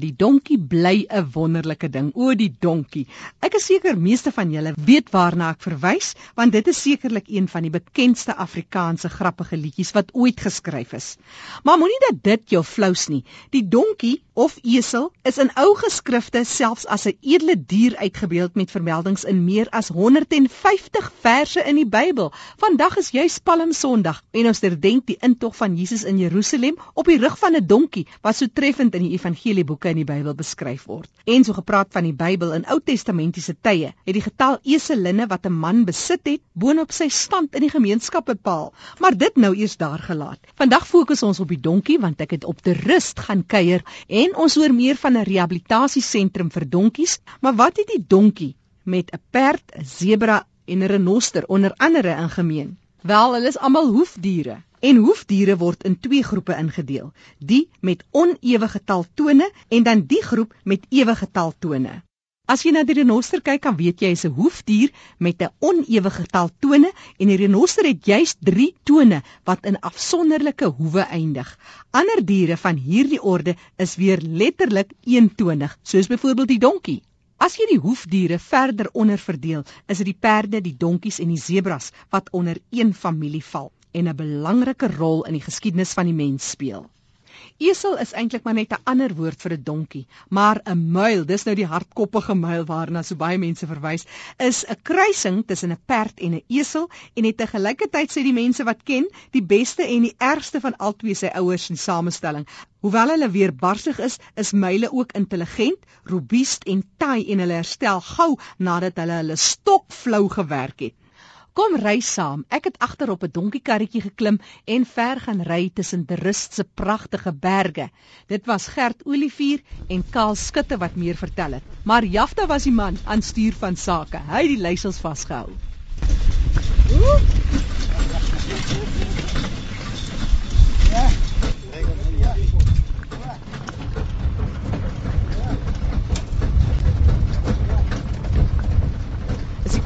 Die donkie bly 'n wonderlike ding. O, die donkie. Ek is seker meeste van julle weet waarna ek verwys, want dit is sekerlik een van die bekendste Afrikaanse grappige liedjies wat ooit geskryf is. Maar moenie dat dit jou flous nie. Die donkie of esel is in ou geskrifte selfs as 'n edele dier uitgebeeld met vermeldings in meer as 150 verse in die Bybel. Vandag is juis Palm Sondag en ons herdenk die intog van Jesus in Jerusalem op die rug van 'n donkie wat so treffend in die evangelieboeke in die Bybel beskryf word. En so gepraat van die Bybel in Ou Testamentiese tye, het die getal eselinne wat 'n man besit het, boonop sy stand in die gemeenskap bepaal. Maar dit nou eers daar gelaat. Vandag fokus ons op die donkie want ek het op te rust gaan kuier en ons hoor meer van 'n rehabilitasiesentrum vir donkies. Maar wat het die donkie met 'n perd, 'n sebra en 'n renoster onder andere in gemeen? Wel, hulle is almal hoefdiere. En hoefdiere word in twee groepe ingedeel: die met onewe getal tone en dan die groep met ewe getal tone. As jy na die renoster kyk, dan weet jy hy's 'n hoefdier met 'n onewe getal tone en die renoster het juis 3 tone wat in afsonderlike hoewe eindig. Ander diere van hierdie orde is weer letterlik eentonig, soos byvoorbeeld die donkie. As jy die hoefdiere verder onder verdeel, is dit die perde, die donkies en die sebras wat onder een familie val en 'n belangrike rol in die geskiedenis van die mens speel. Esel is eintlik maar net 'n ander woord vir 'n donkie, maar 'n muil, dis nou die hardkoppige muil waarna so baie mense verwys, is 'n kruising tussen 'n perd en 'n esel en het te gelykertyd sê die mense wat ken, die beste en die ergste van albei sy ouers in samestelling. Hoewel hulle weer barsig is, is muile ook intelligent, robuust en taai en hulle herstel gou nadat hulle hulle stok flou gewerk het. Kom ry saam. Ek het agter op 'n donkiekarretjie geklim en ver gaan ry tussen die rust se pragtige berge. Dit was Gert Olivier en Kaal Skutte wat meer vertel het. Maar Jafta was die man aan stuur van sake. Hy het die leiersels vasgehou. Ja.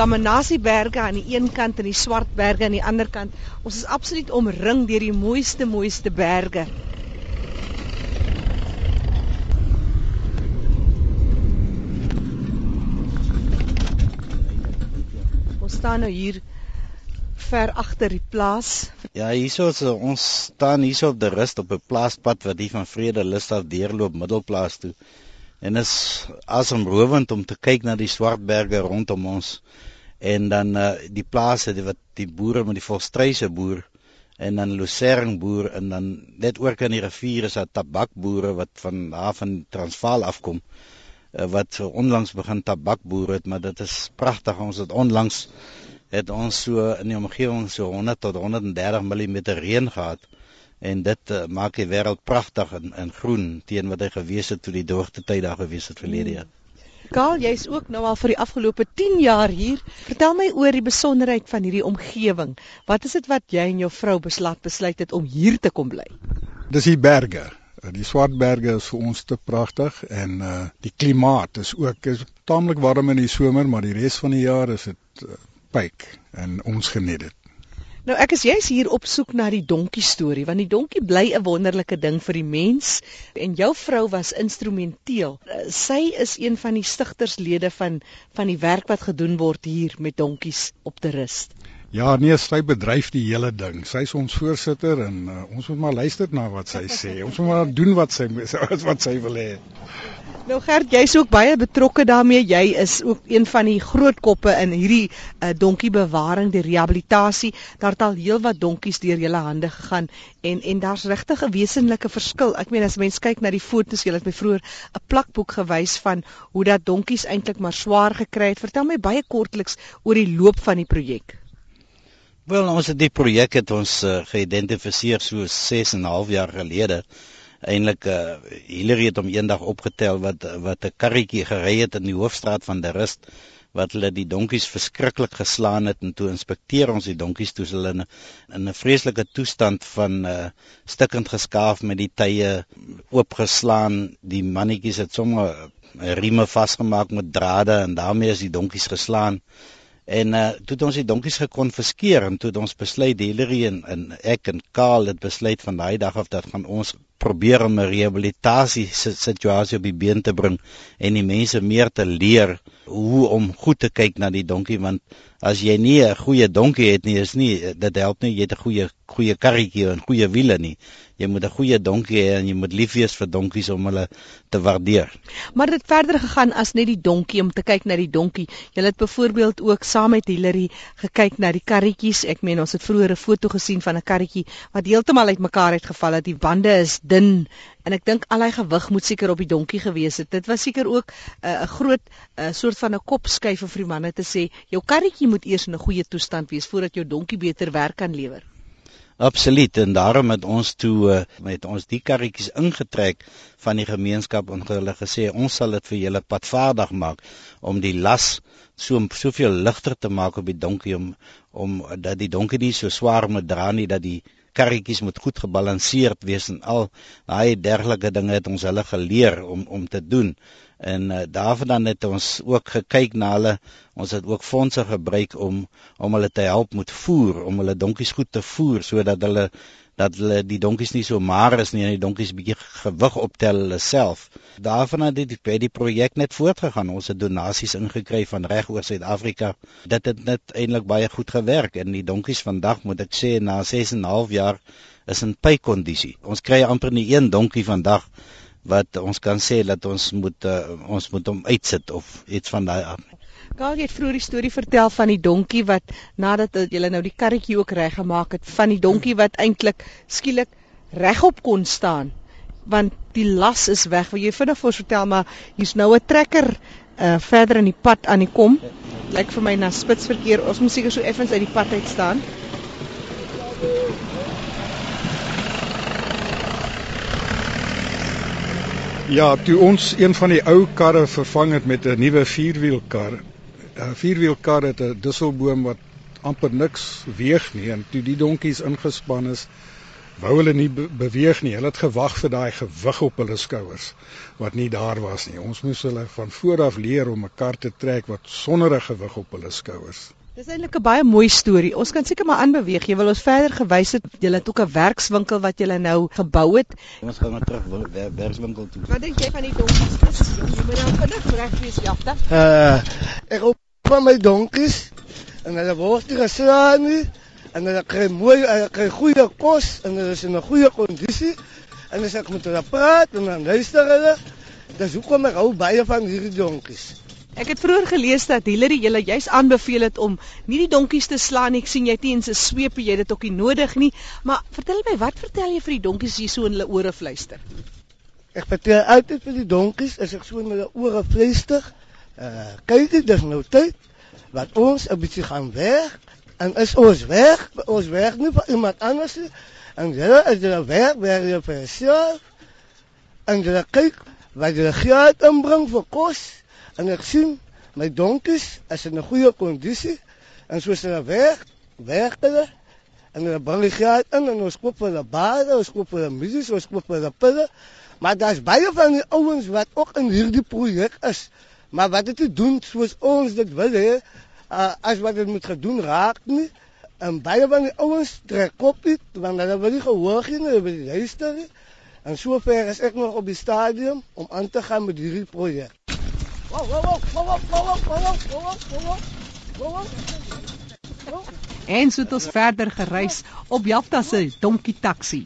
Die Kamanasi-berge aan die een kant en die Swartberge aan die ander kant. Ons is absoluut omring deur die mooiste mooiste berge. Ons staan nou hier ver agter die plaas. Ja, hierso is ons staan hierso op die rust op 'n plaaspad wat hier van Vrede Lust af deurloop Middelplaas toe. En is asemrowend om te kyk na die Swartberge rondom ons en dan uh, die plase die wat die boere met die volstryse boer en dan Lucerne boer en dan net oor kan die rivier is daar tabakboere wat van daar van Transvaal afkom uh, wat onlangs begin tabakboer het maar dit is pragtig ons het onlangs het ons so in die omgewing so 100 tot 130 mm reën gehad en dit uh, maak die wêreld pragtig en en groen teen wat hy gewees het toe die droogte tyd daar gewees het verlede jaar. Karl, jy's ook nou al vir die afgelope 10 jaar hier. Vertel my oor die besonderheid van hierdie omgewing. Wat is dit wat jy en jou vrou besluit besluit het om hier te kom bly? Dis die berge. Die Swartberge is vir ons te pragtig en uh die klimaat is ook is taamlik warm in die somer, maar die res van die jaar is dit uh, pyk en ons geniet dit. Nou ek is juis hier op soek na die donkie storie want die donkie bly 'n wonderlike ding vir die mens en jou vrou was instrumenteel. Eh, sy is een van die stigterslede van van die werk wat gedoen word hier met donkies op te rus. Ja, nee, sy bedryf die hele ding. Sy is ons voorsitter en uh, ons moet maar luister na wat sy sê. Ons moet maar doen wat sy wat sy wil hê. Nou Gert, jy's ook baie betrokke daarmee. Jy is ook een van die groot koppe in hierdie uh, donkiebewaring, die rehabilitasie. Daar het al heelwat donkies deur julle hande gegaan en en daar's regtig 'n wesenlike verskil. Ek meen as mens kyk na die foto's, jy het my vroeër 'n plakboek gewys van hoe dat donkies eintlik maar swaar gekry het. Vertel my baie kortliks oor die loop van die projek. Wel, ons het die projek het ons uh, geïdentifiseer so 6 en 'n half jaar gelede. Eintlik uh, Hillary het hom eendag opgetel wat wat 'n karretjie gery het in die hoofstraat van der Rust wat hulle die donkies verskriklik geslaan het en toe inspekteer ons die donkies toe hulle in in 'n vreeslike toestand van uh, stikkend geskaaf met die tye oopgeslaan. Die mannetjies het sommer rieme vasgemaak met drade en daarmee is die donkies geslaan En uh toe het ons die donkies gekonfiskeer en toe het ons besluit Hillary en, en ek en Kaal het besluit van daai dag af dat gaan ons probeer om 'n rehabilitasie situasie op die been te bring en die mense meer te leer hoe om goed te kyk na die donkie want as jy nie 'n goeie donkie het nie is nie dit help nie jy het 'n goeie goeie karretjie en goeie wiele nie jy moet 'n goeie donkie hê en jy moet lief wees vir donkies om hulle te waardeer. Maar dit verder gegaan as net die donkie om te kyk na die donkie. Jy het byvoorbeeld ook saam met Hillary gekyk na die karretjies. Ek meen ons het vroeër 'n foto gesien van 'n karretjie wat heeltemal uitmekaar het geval het. Die bande is dun en ek dink al hy gewig moet seker op die donkie gewees het. Dit was seker ook eh, 'n uh, groot uh, soort van 'n kopskuif vir die manne te sê jou karretjie moet eers in 'n goeie toestand wees voordat jou donkie beter werk kan lewer. Absoluut en daarom het ons toe met ons die karretjies ingetrek van die gemeenskap en hulle gesê ons sal dit vir julle padvaardig maak om die las so soveel ligter te maak op die donkie om om dat die donkie nie so swaar moet dra nie dat die karretjies moet goed gebalanseerd wees en al daai dergelike dinge het ons hulle geleer om om te doen. En uh, daarvan het ons ook gekyk na hulle. Ons het ook fondse gebruik om om hulle te help met voer om hulle donkies goed te voer sodat hulle dat hulle die donkies nie so maar is nie en die donkies bietjie gewig optel hulle self. Daarvan het die by die projek net voortgegaan. Ons het donasies ingekry van reg oor Suid-Afrika. Dit het net eintlik baie goed gewerk en die donkies vandag moet ek sê na 6 en 'n half jaar is in pykondisie. Ons kry amper nie een donkie vandag wat ons kan sê dat ons moet uh, ons moet hom uitsit of iets van daai Karl het vroeër die storie vertel van die donkie wat nadat jy nou die karretjie ook reggemaak het van die donkie wat eintlik skielik regop kon staan want die las is weg. Wil jy vinnig vir ons vertel maar hier's nou 'n trekker uh verder in die pad aan die kom. Lyk vir my na spitsverkeer. Ons moet seker so effens uit die pad uit staan. Ja, toe ons een van die ou karre vervang het met 'n nuwe vierwielkar, 'n vierwielkar het 'n dusselboom wat amper niks weeg nie en toe die donkies ingespan is wou hulle nie be beweeg nie. Hulle het gewag vir daai gewig op hulle skouers wat nie daar was nie. Ons moes hulle van voor af leer om 'n kar te trek wat sonder 'n gewig op hulle skouers. Dis eintlik 'n baie mooi storie. Ons kan seker maar aanbeweeg. Jy wil ons verder gewys het. Jy het ook 'n werkswinkel wat jy nou gebou het. Ons gaan maar terug wer werkswinkel toe. Wat dink jy van die donkies? Jy moet nou vinnig reg wees, jagter. Uh, ek hoop van my donkies en hulle word nie geslaan nie en hulle kry mooi hulle kry goeie kos en hulle is in 'n goeie kondisie en as ek met hulle praat en dan luister hulle dis hoekom ek hou baie van hierdie donkies Ek het vroeër gelees dat Hillary julle juis aanbeveel het om nie die donkies te slaan nie. Ek sien jy het nie eens 'n sweepie, jy dit ook nie nodig nie. Maar vertel my, wat vertel jy vir die donkies hier so in hulle ore fluister? Ek vertel altyd vir die donkies as ek so in hulle ore fluister, kyk dit dis nou tyd wat ons 'n bietjie gaan weg en is ons weg ons weg nie vir iemand anders nie en hulle is hulle weg weer jy vir jouself en jy kyk wat jy geld inbring vir kos en ek sien my donkies is in 'n goeie kondisie en soos hulle weg weg hulle en hulle bring die geld in en ons koop hulle bade ons koop hulle musiek ons koop hulle pille maar daar's baie van die ouens wat ook in hierdie projek is Maar wat dit te doen soos ons dit wil hê, uh, as wat dit moet gedoen raak nie. En baie van die ouens trek kop nie, want hulle wil nie gehoor nie, hulle wil luister nie. En sover is ek nog op die stadium om aan te gaan met hierdie projek. Wow, wow, wow, wow, wow, wow, wow, wow, wow. En so het ons verder gereis op Jafta se donkie taxi.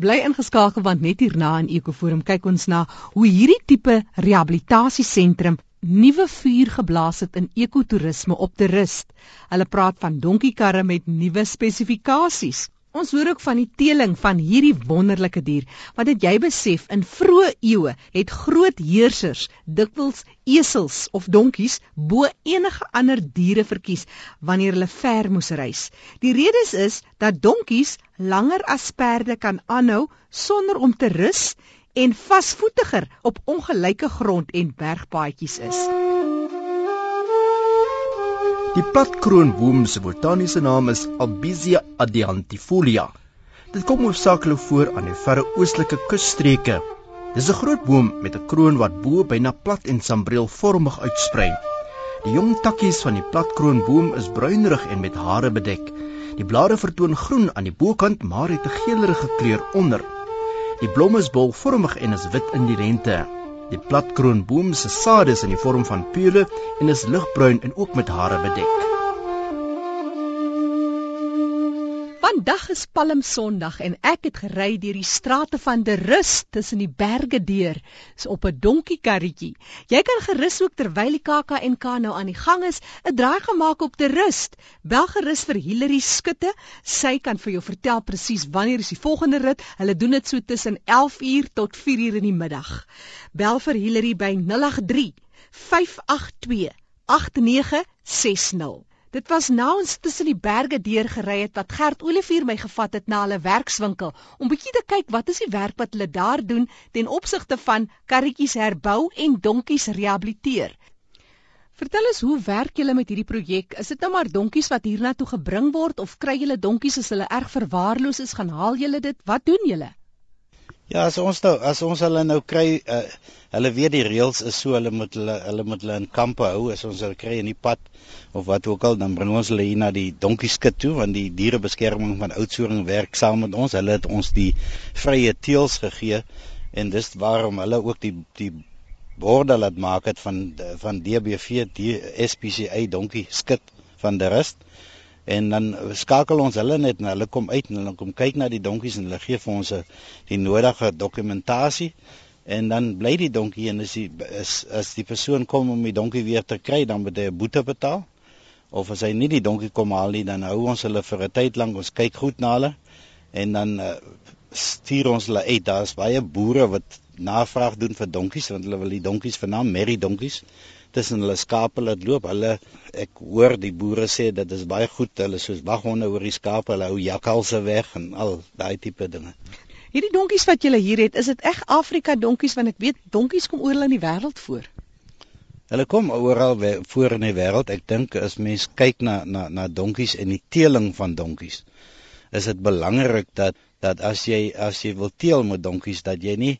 Bly ingeskakel want net hierna in Ekoforum kyk ons na hoe hierdie tipe rehabilitasiesentrum nuwe vuur geblaas het in ekotourisme op te rust. Hulle praat van donkiekarre met nuwe spesifikasies. Ons hoor ook van die teeling van hierdie wonderlike dier. Wat het jy besef in vroeë eeue het groot heersers dikwels esels of donkies bo enige ander diere verkies wanneer hulle ver moes reis. Die rede is dat donkies langer as perde kan aanhou sonder om te rus en vasvoetiger op ongelyke grond en bergpaadjies is. Die platkroonboom se botaniese naam is Albizia adiantifolia. Dit kom hoofsaaklik voor aan die verre oostelike kusstreke. Dis 'n groot boom met 'n kroon wat bo byna plat en sambreelvormig uitsprei. Die jong takkies van die platkroonboom is bruinrig en met hare bedek. Die blare vertoon groen aan die bokant, maar het 'n geelerige kleur onder. Die blom is bolvormig en is wit in die lente. Die platkroonboom se sade is in die vorm van pule en is ligbruin en ook met hare bedek. Vandag is Palm Sondag en ek het gery deur die strate van De Rust tussen die berge deur, so op 'n donkie karretjie. Jy kan gerus ook terwyl die KAKNK nou aan die gang is, 'n draai gemaak op De Rust. Bel gerus vir Hillary Skutte. Sy kan vir jou vertel presies wanneer is die volgende rit. Hulle doen dit so tussen 11uur tot 4uur in die middag. Bel vir Hillary by 083 582 8960. Dit was nou ons tussen die berge deurgery het wat Gert Olivier my gevat het na hulle werkswinkel om bietjie te kyk wat is die werk wat hulle daar doen ten opsigte van karretjies herbou en donkies rehabiliteer. Vertel ons hoe werk julle met hierdie projek? Is dit nou maar donkies wat hiernatoe gebring word of kry julle donkies as hulle erg verwaarloos is, gaan haal julle dit? Wat doen julle? Ja, as ons nou as ons hulle nou kry, uh, hulle weet die reëls is so hulle moet hulle hulle moet hulle in kampe hou as ons hulle kry in die pad of wat ook al dan bring ons hulle hier na die donkieskit toe want die dierebeskerming van Oudtshoorn werk saam met ons. Hulle het ons die vrye teels gegee en dis waarom hulle ook die die borde laat maak het van van DBV die SPCA donkie skit van die rest en dan skakel ons hulle net en hulle kom uit en hulle kom kyk na die donkies en hulle gee vir ons die nodige dokumentasie. En dan bly die donkie en as die is as die persoon kom om die donkie weer te kry dan moet hy 'n boete betaal. Of as hy nie die donkie kom haal nie dan hou ons hulle vir 'n tyd lank ons kyk goed na hulle en dan uh, stuur ons hulle uit. Daar's baie boere wat navraag doen vir donkies want hulle wil die donkies vernaam merry donkies tussen hulle skape laat loop. Hulle ek hoor die boere sê dit is baie goed. Hulle soos waghonde oor die skape, hulle hou jakkalse weg en al daai tipe dinge. Hierdie donkies wat julle hier het, is dit reg Afrika donkies want ek weet donkies kom oral in die wêreld voor. Hulle kom oral voor in die wêreld. Ek dink as mens kyk na na na donkies en die teeling van donkies, is dit belangrik dat dat as jy as jy wil teel met donkies dat jy nie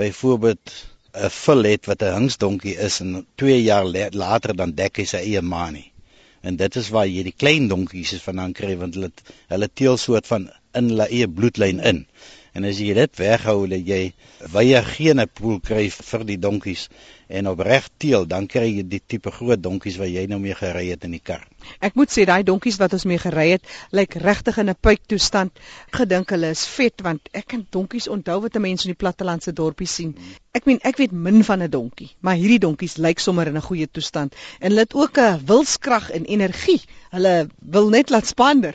byvoorbeeld 'n vul het wat 'n hingsdonkie is en 2 jaar later dan dek hy sy eie ma nie. En dit is waar jy die klein donkies vandaan kry want hulle hulle teel soort van in hulle eie bloedlyn in. En as jy dit weghou dat jy wye gene pool kry vir die donkies en opreg teel, dan kry jy die tipe groot donkies wat jy nou mee gery het in die kar. Ek moet sê daai donkies wat ons mee gery het, lyk regtig in 'n puiktoestand. Gedink hulle is vet want ek kan donkies onthou wat 'n mens in die plattelandse dorpie sien. Ek meen ek weet min van 'n donkie, maar hierdie donkies lyk sommer in 'n goeie toestand en hulle het ook 'n wilskrag en energie. Hulle wil net laat spander.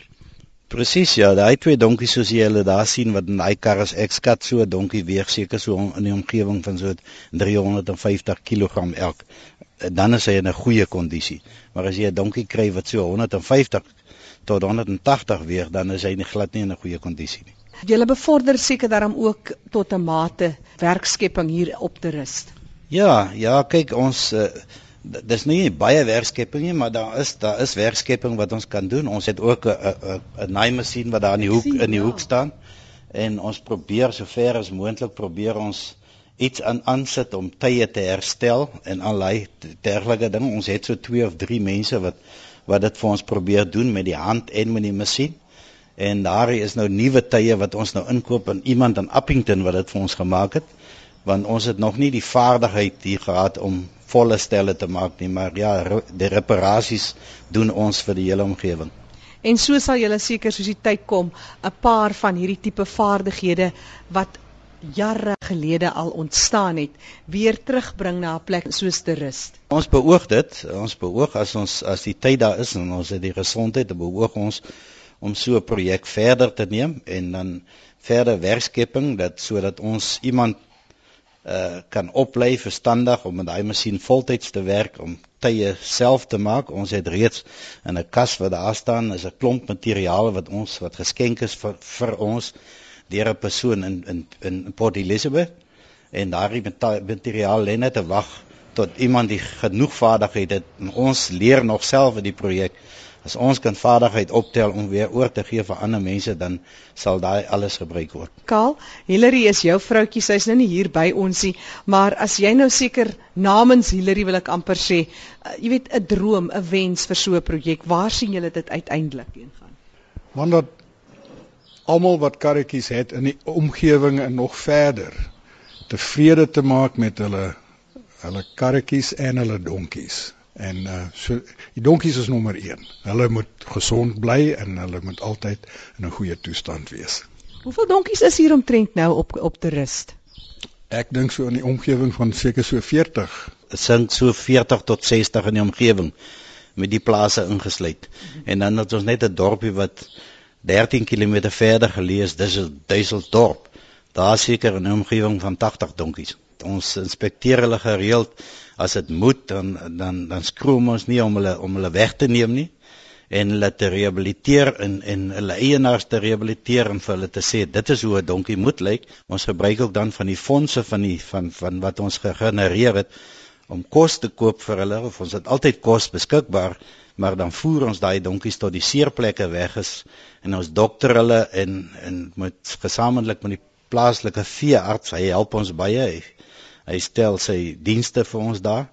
Presies ja, daai twee donkies soos jy hulle daar sien wat in daai kar is, ek skat so 'n donkie weeg seker so in die omgewing van so 350 kg elk. Dan is hy in 'n goeie kondisie. Maar as jy 'n donkie kry wat so 150 tot 180 weeg, dan is hy nie glad nie in 'n goeie kondisie nie. Jy bevorder seker daarom ook tot 'n mate werkskepping hier op te rus. Ja, ja, kyk ons uh, dis nie baie werkskepping nie, maar daar is daar is werkskepping wat ons kan doen. Ons het ook 'n 'n naaimasjien wat daar in die hoek in die hoek staan. En ons probeer sover as moontlik probeer ons iets aan aansit om tye te herstel en allerlei dergelike dinge. Ons het so 2 of 3 mense wat wat dit vir ons probeer doen met die hand en met die masjien. En daar is nou nuwe tye wat ons nou inkoop en iemand in Appington wat dit vir ons gemaak het want ons het nog nie die vaardigheid hier gehad om volle stelle te maak nie, maar ja, die reparasies doen ons vir die hele omgewing. En so sal julle seker soos die tyd kom, 'n paar van hierdie tipe vaardighede wat jare gelede al ontstaan het, weer terugbring na 'n plek soos te rus. Ons beoog dit, ons beoog as ons as die tyd daar is en ons het die gesondheid, dan beoog ons om so 'n projek verder te neem en dan verder werkskepping dat sodat ons iemand uh kan oplei verstandig om met daai masjien voltyds te werk om tye self te maak. Ons het reeds in 'n kas wat daar staan is 'n klomp materiale wat ons wat geskenk is vir vir ons deur 'n persoon in in in Port Elizabeth en daardie materiaal lê net te wag tot iemand die genoeg vaardigheid het en ons leer nog self in die projek As ons kan vaardigheid optel om weer oor te gee vir ander mense, dan sal daai alles gebruik word. Kaal, Hillary is jou vroutjie, sy's nou nie hier by ons nie, maar as jy nou seker namens Hillary wil ek amper sê, uh, jy weet 'n droom, 'n wens vir so 'n projek, waar sien julle dit uiteindelik heen gaan? Want dat almal wat karretjies het in die omgewing en nog verder tevrede te maak met hulle hulle karretjies en hulle donkies. En uh so die donkies is nommer 1. Hulle moet gesond bly en hulle moet altyd in 'n goeie toestand wees. Hoeveel donkies is hier omtrent nou op op te rust? Ek dink so in die omgewing van seker so 40. Dit sink so 40 tot 60 in die omgewing met die plase ingesluit. En dan het ons net 'n dorpie wat 13 km verder geleë is, dis Duiseldorp. Daar seker 'n omgewing van 80 donkies. Ons inspekteer hulle gereeld as dit moet dan dan dan skroom ons nie om hulle om hulle weg te neem nie en hulle te rehabiliteer en en hulle eienaars te rehabiliteer en vir hulle te sê dit is hoe 'n donkie moet lyk. Ons gebruik ook dan van die fondse van die van van wat ons gegenereer het om kos te koop vir hulle of ons het altyd kos beskikbaar maar dan voer ons daai donkies tot die seerplekke weg is en ons dokter hulle en en met gesamentlik met die plaaslike veearts hy help ons baie hy, hy stel sy dienste vir ons daar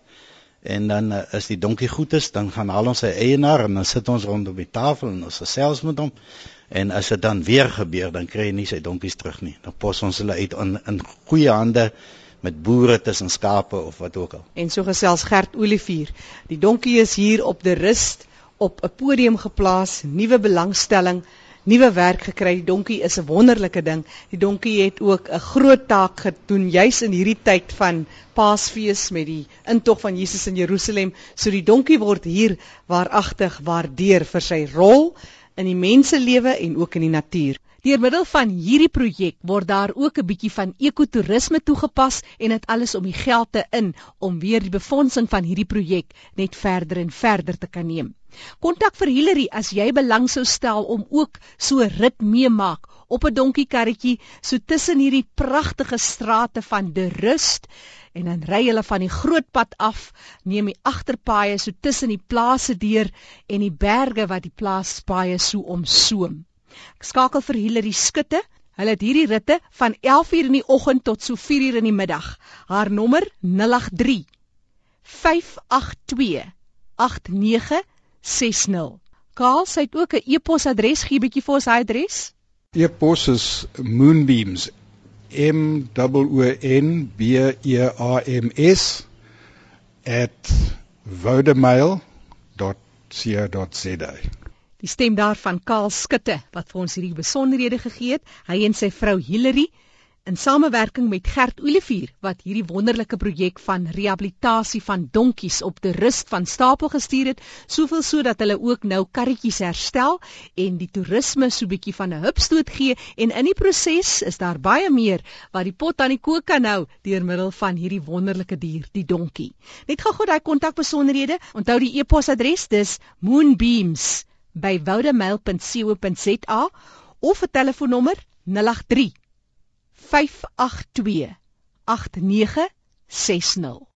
en dan uh, as die donkie goed is dan gaan haal ons sy eienaar en dan sit ons rondom die tafel en ons gesels met hom en as dit dan weer gebeur dan kry hy nie sy donkies terug nie dan pos ons hulle uit in in goeie hande met boere tussen skape of wat ook al. En so gesels Gert Olivier. Die donkie is hier op die rust op 'n podium geplaas, nuwe belangstelling, nuwe werk gekry. Die donkie is 'n wonderlike ding. Die donkie het ook 'n groot taak gedoen juis in hierdie tyd van Paasfees met die intog van Jesus in Jerusalem. So die donkie word hier waaragtig waardeer vir sy rol in die menselewe en ook in die natuur. Deur middel van hierdie projek word daar ook 'n bietjie van ekotourisme toegepas en dit alles om die geld te in om weer die befondsing van hierdie projek net verder en verder te kan neem. Kontak vir Hillary as jy belang sou stel om ook so rit meemaak op 'n donkiekarretjie so tussen hierdie pragtige strate van De Rust en dan ry hulle van die groot pad af, neem die agterpaaie so tussen die plase deur en die berge wat die plaaspaaie so omsoom. Ek skakel vir Hillary Skutte. Hulle het hierdie ritte van 11:00 in die oggend tot so 4:00 in die middag. Haar nommer 083 582 8960. Kaal, sy het ook 'n e-posadres, gee 'n bietjie vir ons hy adres. E-pos is moonbeams m o n b e a m s @vodemail.co.za Die stem daarvan Kaal Skutte wat vir ons hierdie besonderhede gegee het. Hy en sy vrou Hillary in samewerking met Gert Olivier wat hierdie wonderlike projek van rehabilitasie van donkies op die rust van stapel gestuur het, soveel sodat hulle ook nou karretjies herstel en die toerisme so bietjie van 'n hupstoot gee en in die proses is daar baie meer wat die pot aan die kook kan hou deur middel van hierdie wonderlike dier, die donkie. Net gou-gou daai kontakbesonderhede. Onthou die e-posadres, dis moonbeams@ by woudemail.co.za of 'n telefoonnommer 083 582 8960